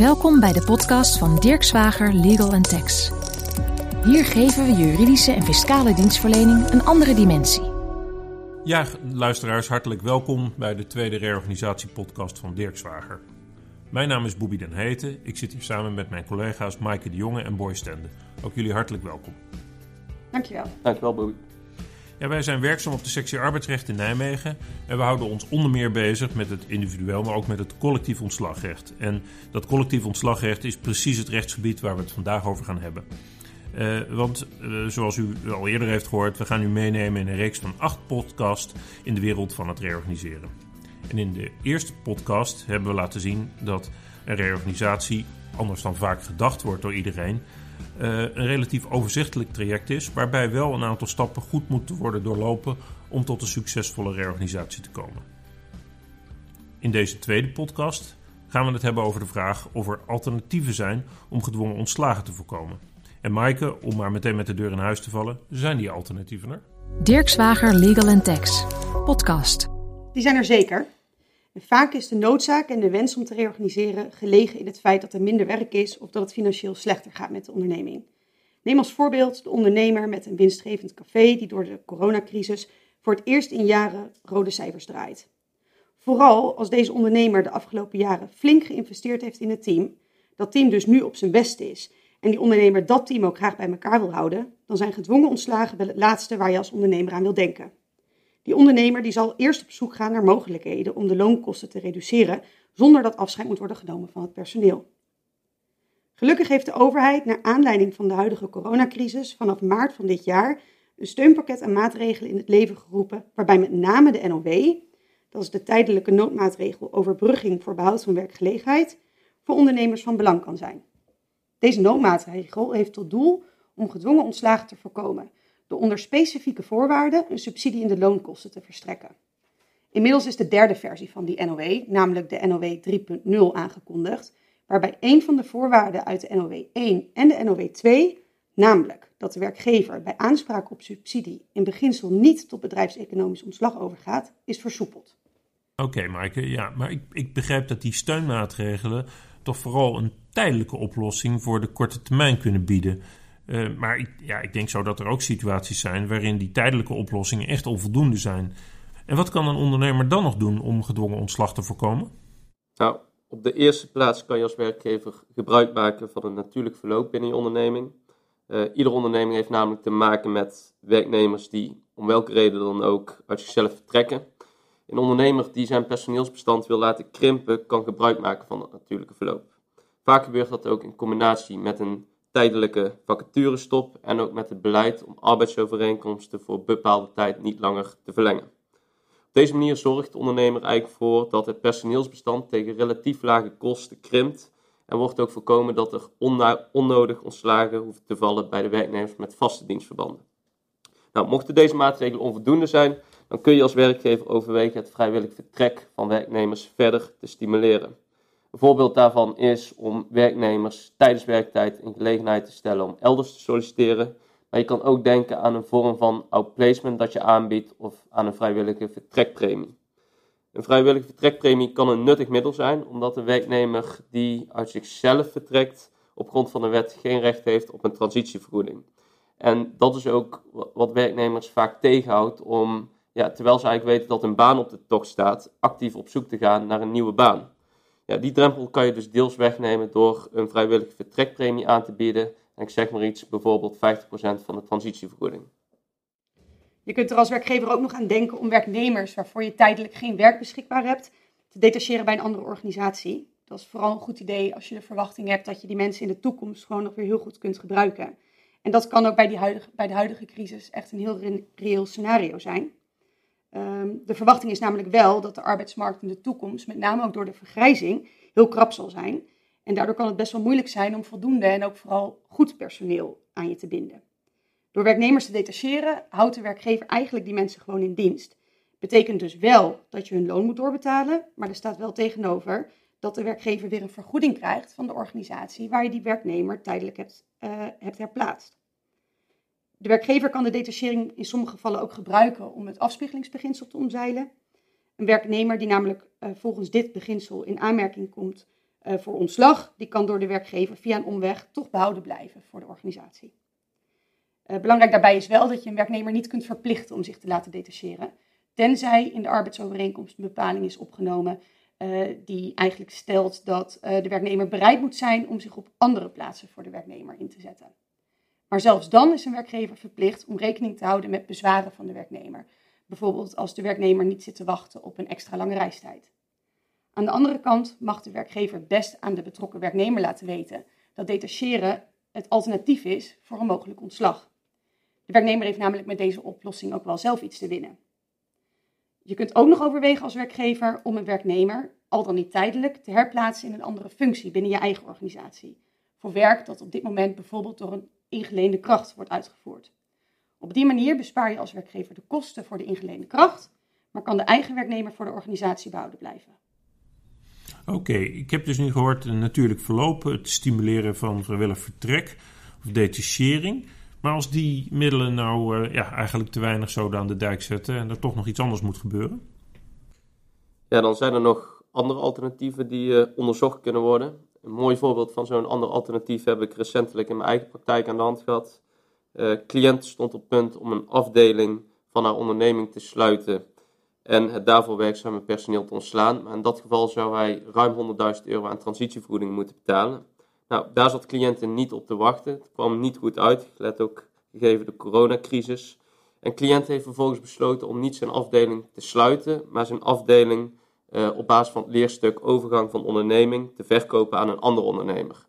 Welkom bij de podcast van Dirk Zwager Legal Tax. Hier geven we juridische en fiscale dienstverlening een andere dimensie. Ja, luisteraars, hartelijk welkom bij de tweede reorganisatiepodcast van Dirk Zwager. Mijn naam is Boebi den Heten. Ik zit hier samen met mijn collega's Maaike de Jonge en Boy Stende. Ook jullie hartelijk welkom. Dankjewel. Dankjewel, Boebi. Ja, wij zijn werkzaam op de sectie arbeidsrecht in Nijmegen en we houden ons onder meer bezig met het individueel, maar ook met het collectief ontslagrecht. En dat collectief ontslagrecht is precies het rechtsgebied waar we het vandaag over gaan hebben. Uh, want uh, zoals u al eerder heeft gehoord, we gaan u meenemen in een reeks van acht podcasts in de wereld van het reorganiseren. En in de eerste podcast hebben we laten zien dat een reorganisatie, anders dan vaak gedacht wordt door iedereen, uh, een relatief overzichtelijk traject is, waarbij wel een aantal stappen goed moeten worden doorlopen om tot een succesvolle reorganisatie te komen. In deze tweede podcast gaan we het hebben over de vraag of er alternatieven zijn om gedwongen ontslagen te voorkomen. En Maaike, om maar meteen met de deur in huis te vallen, zijn die alternatieven er? Dirk Zwager Legal Tax, podcast. Die zijn er zeker. Vaak is de noodzaak en de wens om te reorganiseren gelegen in het feit dat er minder werk is of dat het financieel slechter gaat met de onderneming. Neem als voorbeeld de ondernemer met een winstgevend café die door de coronacrisis voor het eerst in jaren rode cijfers draait. Vooral als deze ondernemer de afgelopen jaren flink geïnvesteerd heeft in het team, dat team dus nu op zijn best is en die ondernemer dat team ook graag bij elkaar wil houden, dan zijn gedwongen ontslagen wel het laatste waar je als ondernemer aan wil denken. Die ondernemer die zal eerst op zoek gaan naar mogelijkheden om de loonkosten te reduceren, zonder dat afscheid moet worden genomen van het personeel. Gelukkig heeft de overheid, naar aanleiding van de huidige coronacrisis, vanaf maart van dit jaar een steunpakket aan maatregelen in het leven geroepen, waarbij met name de NOW, dat is de tijdelijke noodmaatregel overbrugging voor behoud van werkgelegenheid, voor ondernemers van belang kan zijn. Deze noodmaatregel heeft tot doel om gedwongen ontslagen te voorkomen door onder specifieke voorwaarden een subsidie in de loonkosten te verstrekken. Inmiddels is de derde versie van die NOW, namelijk de NOW 3.0, aangekondigd, waarbij een van de voorwaarden uit de NOW 1 en de NOW 2, namelijk dat de werkgever bij aanspraak op subsidie in beginsel niet tot bedrijfseconomisch ontslag overgaat, is versoepeld. Oké, okay, Maaike, ja, maar ik, ik begrijp dat die steunmaatregelen toch vooral een tijdelijke oplossing voor de korte termijn kunnen bieden. Uh, maar ik, ja, ik denk zo dat er ook situaties zijn waarin die tijdelijke oplossingen echt onvoldoende zijn. En wat kan een ondernemer dan nog doen om gedwongen ontslag te voorkomen? Nou, op de eerste plaats kan je als werkgever gebruik maken van een natuurlijk verloop binnen je onderneming. Uh, iedere onderneming heeft namelijk te maken met werknemers die om welke reden dan ook uit zichzelf vertrekken. Een ondernemer die zijn personeelsbestand wil laten krimpen, kan gebruik maken van dat natuurlijke verloop. Vaak gebeurt dat ook in combinatie met een tijdelijke vacaturestop en ook met het beleid om arbeidsovereenkomsten voor bepaalde tijd niet langer te verlengen. Op deze manier zorgt de ondernemer eigenlijk voor dat het personeelsbestand tegen relatief lage kosten krimpt en wordt ook voorkomen dat er onnodig ontslagen hoeven te vallen bij de werknemers met vaste dienstverbanden. Nou, mochten deze maatregelen onvoldoende zijn, dan kun je als werkgever overwegen het vrijwillig vertrek van werknemers verder te stimuleren. Een voorbeeld daarvan is om werknemers tijdens werktijd in gelegenheid te stellen om elders te solliciteren. Maar je kan ook denken aan een vorm van outplacement dat je aanbiedt of aan een vrijwillige vertrekpremie. Een vrijwillige vertrekpremie kan een nuttig middel zijn, omdat de werknemer die uit zichzelf vertrekt op grond van de wet geen recht heeft op een transitievergoeding. En dat is ook wat werknemers vaak tegenhoudt om, ja, terwijl ze eigenlijk weten dat een baan op de tocht staat, actief op zoek te gaan naar een nieuwe baan. Ja, die drempel kan je dus deels wegnemen door een vrijwillige vertrekpremie aan te bieden. En ik zeg maar iets, bijvoorbeeld 50% van de transitievergoeding. Je kunt er als werkgever ook nog aan denken om werknemers waarvoor je tijdelijk geen werk beschikbaar hebt, te detacheren bij een andere organisatie. Dat is vooral een goed idee als je de verwachting hebt dat je die mensen in de toekomst gewoon nog weer heel goed kunt gebruiken. En dat kan ook bij, die huidige, bij de huidige crisis echt een heel reëel scenario zijn. Ehm, de verwachting is namelijk wel dat de arbeidsmarkt in de toekomst, met name ook door de vergrijzing, heel krap zal zijn. En daardoor kan het best wel moeilijk zijn om voldoende en ook vooral goed personeel aan je te binden. Door werknemers te detacheren houdt de werkgever eigenlijk die mensen gewoon in dienst. Betekent dus wel dat je hun loon moet doorbetalen, maar er staat wel tegenover dat de werkgever weer een vergoeding krijgt van de organisatie waar je die werknemer tijdelijk hebt, uh, hebt herplaatst. De werkgever kan de detachering in sommige gevallen ook gebruiken om het afspiegelingsbeginsel te omzeilen. Een werknemer die namelijk uh, volgens dit beginsel in aanmerking komt uh, voor ontslag, die kan door de werkgever via een omweg toch behouden blijven voor de organisatie. Uh, belangrijk daarbij is wel dat je een werknemer niet kunt verplichten om zich te laten detacheren, tenzij in de arbeidsovereenkomst een bepaling is opgenomen die eigenlijk stelt dat de werknemer bereid moet zijn om zich op andere plaatsen voor de werknemer in te zetten. Maar zelfs dan is een werkgever verplicht om rekening te houden met bezwaren van de werknemer. Bijvoorbeeld als de werknemer niet zit te wachten op een extra lange reistijd. Aan de andere kant mag de werkgever best aan de betrokken werknemer laten weten dat detacheren het alternatief is voor een mogelijk ontslag. De werknemer heeft namelijk met deze oplossing ook wel zelf iets te winnen. Je kunt ook nog overwegen als werkgever om een werknemer, al dan niet tijdelijk, te herplaatsen in een andere functie binnen je eigen organisatie. Voor werk dat op dit moment bijvoorbeeld door een ingeleende kracht wordt uitgevoerd. Op die manier bespaar je als werkgever de kosten voor de ingeleende kracht, maar kan de eigen werknemer voor de organisatie behouden blijven. Oké, ik heb dus nu gehoord een natuurlijk verloop, het stimuleren van vrijwillig vertrek of detachering. Maar als die middelen nou uh, ja, eigenlijk te weinig zoden aan de dijk zetten en er toch nog iets anders moet gebeuren? Ja, dan zijn er nog andere alternatieven die uh, onderzocht kunnen worden. Een mooi voorbeeld van zo'n ander alternatief heb ik recentelijk in mijn eigen praktijk aan de hand gehad. Uh, cliënt stond op punt om een afdeling van haar onderneming te sluiten en het daarvoor werkzame personeel te ontslaan. Maar in dat geval zou hij ruim 100.000 euro aan transitievergoeding moeten betalen. Nou, daar zat cliënten niet op te wachten. Het kwam niet goed uit, let ook gegeven de coronacrisis. En cliënt heeft vervolgens besloten om niet zijn afdeling te sluiten, maar zijn afdeling uh, op basis van het leerstuk overgang van onderneming te verkopen aan een andere ondernemer.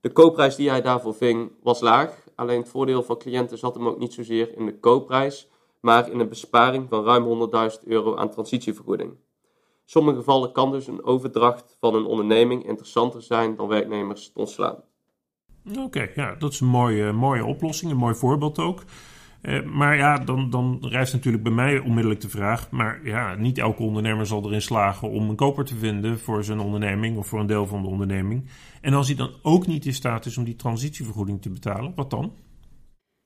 De koopprijs die hij daarvoor ving was laag, alleen het voordeel van cliënten zat hem ook niet zozeer in de koopprijs, maar in een besparing van ruim 100.000 euro aan transitievergoeding. In sommige gevallen kan dus een overdracht van een onderneming interessanter zijn dan werknemers te ontslaan. Oké, ja, dat is een mooie, mooie oplossing, een mooi voorbeeld ook. Uh, maar ja, dan, dan rijst natuurlijk bij mij onmiddellijk de vraag. Maar ja, niet elke ondernemer zal erin slagen om een koper te vinden voor zijn onderneming of voor een deel van de onderneming. En als hij dan ook niet in staat is om die transitievergoeding te betalen, wat dan?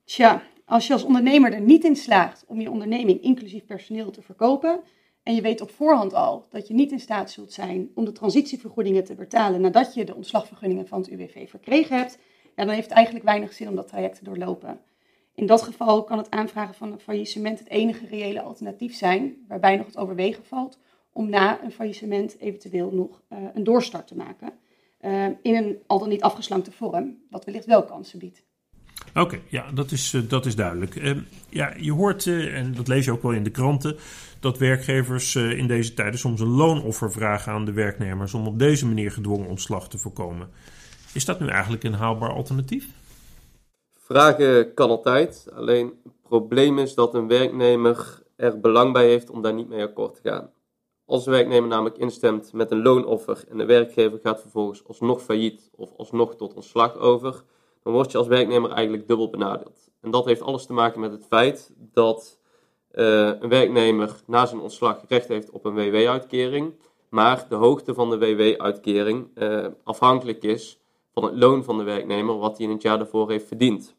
Tja, als je als ondernemer er niet in slaagt om je onderneming inclusief personeel te verkopen. En je weet op voorhand al dat je niet in staat zult zijn om de transitievergoedingen te betalen nadat je de ontslagvergunningen van het UWV verkregen hebt, dan heeft het eigenlijk weinig zin om dat traject te doorlopen. In dat geval kan het aanvragen van een faillissement het enige reële alternatief zijn, waarbij nog het overwegen valt om na een faillissement eventueel nog uh, een doorstart te maken. Uh, in een al dan niet afgeslankte vorm, wat wellicht wel kansen biedt. Oké, ja, dat is, uh, dat is duidelijk. ja, je hoort, en dat lees je ook wel in de kranten, dat werkgevers in deze tijden soms een loonoffer vragen aan de werknemers om op deze manier gedwongen ontslag te voorkomen. Is dat nu eigenlijk een haalbaar alternatief? Vragen kan altijd, alleen het probleem is dat een werknemer er belang bij heeft om daar niet mee akkoord te gaan. Als de werknemer namelijk instemt met een loonoffer en de werkgever gaat vervolgens alsnog failliet of alsnog tot ontslag over, dan word je als werknemer eigenlijk dubbel benadeeld. En dat heeft alles te maken met het feit dat uh, een werknemer na zijn ontslag recht heeft op een WW-uitkering, maar de hoogte van de WW-uitkering uh, afhankelijk is van het loon van de werknemer wat hij in het jaar daarvoor heeft verdiend.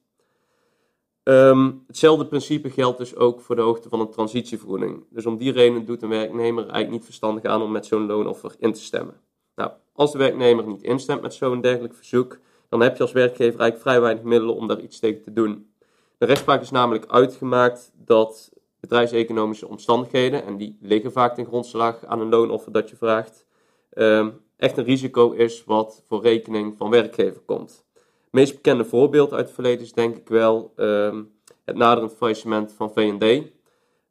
Um, hetzelfde principe geldt dus ook voor de hoogte van een transitievergoeding. Dus om die reden doet een werknemer eigenlijk niet verstandig aan om met zo'n loonoffer in te stemmen. Nou, als de werknemer niet instemt met zo'n dergelijk verzoek, dan heb je als werkgever eigenlijk vrij weinig middelen om daar iets tegen te doen. De rechtspraak is namelijk uitgemaakt dat bedrijfseconomische omstandigheden, en die liggen vaak ten grondslag aan een loonoffer dat je vraagt, um, echt een risico is wat voor rekening van werkgever komt meest bekende voorbeeld uit het verleden is denk ik wel um, het naderend faillissement van V&D.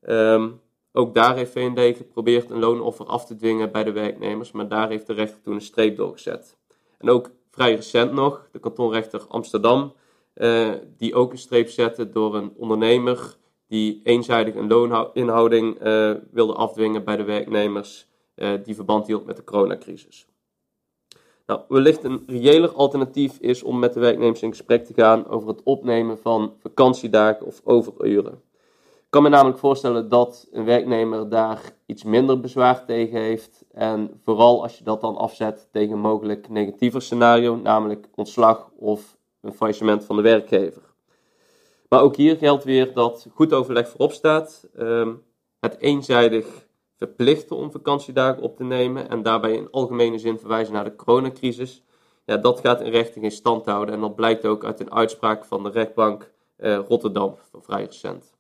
Ehm, ook daar heeft V&D geprobeerd een loonoffer af te dwingen bij de werknemers, maar daar heeft de rechter toen een streep doorgezet. En ook vrij recent nog, de kantonrechter Amsterdam, uh, die ook een streep zette door een ondernemer die eenzijdig een looninhouding uh, wilde afdwingen bij de werknemers uh, die verband hield met de coronacrisis. Nou, wellicht een reëler alternatief is om met de werknemers in gesprek te gaan over het opnemen van vakantiedagen of overuren. Ik kan me namelijk voorstellen dat een werknemer daar iets minder bezwaar tegen heeft. En vooral als je dat dan afzet tegen een mogelijk negatiever scenario, namelijk ontslag of een faillissement van de werkgever. Maar ook hier geldt weer dat goed overleg voorop staat. Um, het eenzijdig verplichten om vakantiedagen op te nemen en daarbij in algemene zin verwijzen naar de coronacrisis. Ja, dat gaat in rechten geen stand houden en dat blijkt ook uit een uitspraak van de rechtbank eh, Rotterdam van vrij recent.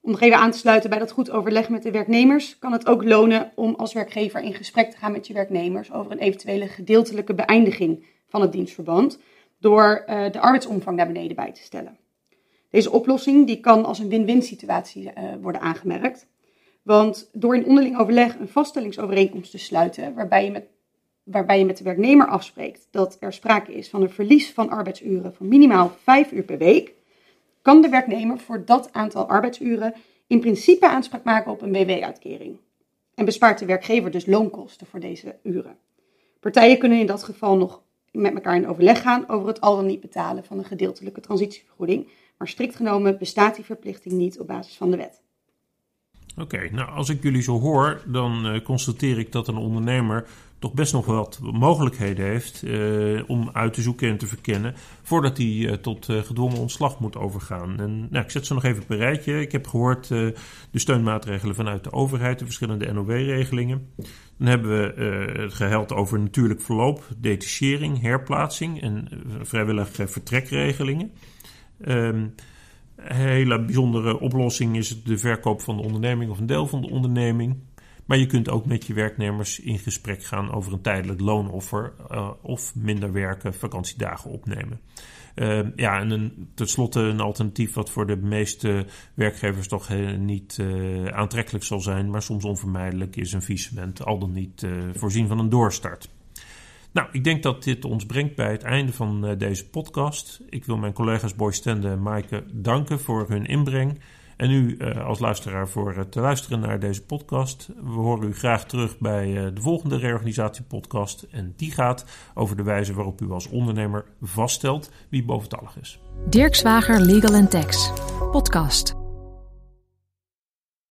Om nog even aan te sluiten bij dat goed overleg met de werknemers, kan het ook lonen om als werkgever in gesprek te gaan met je werknemers over een eventuele gedeeltelijke beëindiging van het dienstverband door uh, de arbeidsomvang naar beneden bij te stellen. Deze oplossing die kan als een win-win situatie uh, worden aangemerkt. Want door in onderling overleg een vaststellingsovereenkomst te sluiten, waarbij je, met, waarbij je met de werknemer afspreekt dat er sprake is van een verlies van arbeidsuren van minimaal 5 uur per week, kan de werknemer voor dat aantal arbeidsuren in principe aanspraak maken op een WW-uitkering. En bespaart de werkgever dus loonkosten voor deze uren. Partijen kunnen in dat geval nog met elkaar in overleg gaan over het al dan niet betalen van een gedeeltelijke transitievergoeding. Maar strikt genomen bestaat die verplichting niet op basis van de wet. Oké, nou als ik jullie zo hoor, dan uh, constateer ik dat een ondernemer toch best nog wat mogelijkheden heeft uh, om uit te zoeken en te verkennen voordat hij uh, tot gedwongen ontslag moet overgaan. En nou, ik zet ze nog even op een rijtje. Ik heb gehoord de steunmaatregelen vanuit de overheid, de verschillende NOW-regelingen. Dan hebben we het geheld over natuurlijk verloop, detachering, herplaatsing en vrijwillige vertrekregelingen. Um, hele bijzondere oplossing is de verkoop van de onderneming of een deel van de onderneming. Maar je kunt ook met je werknemers in gesprek gaan over een tijdelijk loonoffer uh, of minder werken, vakantiedagen opnemen. Uh, ja, en een, tenslotte een alternatief wat voor de meeste werkgevers toch niet aantrekkelijk zal zijn, maar soms onvermijdelijk is een faillissement al dan niet voorzien van een doorstart. Nou, ik denk dat dit ons brengt bij het einde van uh, deze podcast. Ik wil mijn collega's Boy Stende en Maaike danken voor hun inbreng. En u uh, als luisteraar voor het luisteren naar deze podcast. We horen u graag terug bij uh, de volgende reorganisatiepodcast. En die gaat over de wijze waarop u als ondernemer vaststelt wie boventallig is. Dirk Zwager Legal Tax, podcast.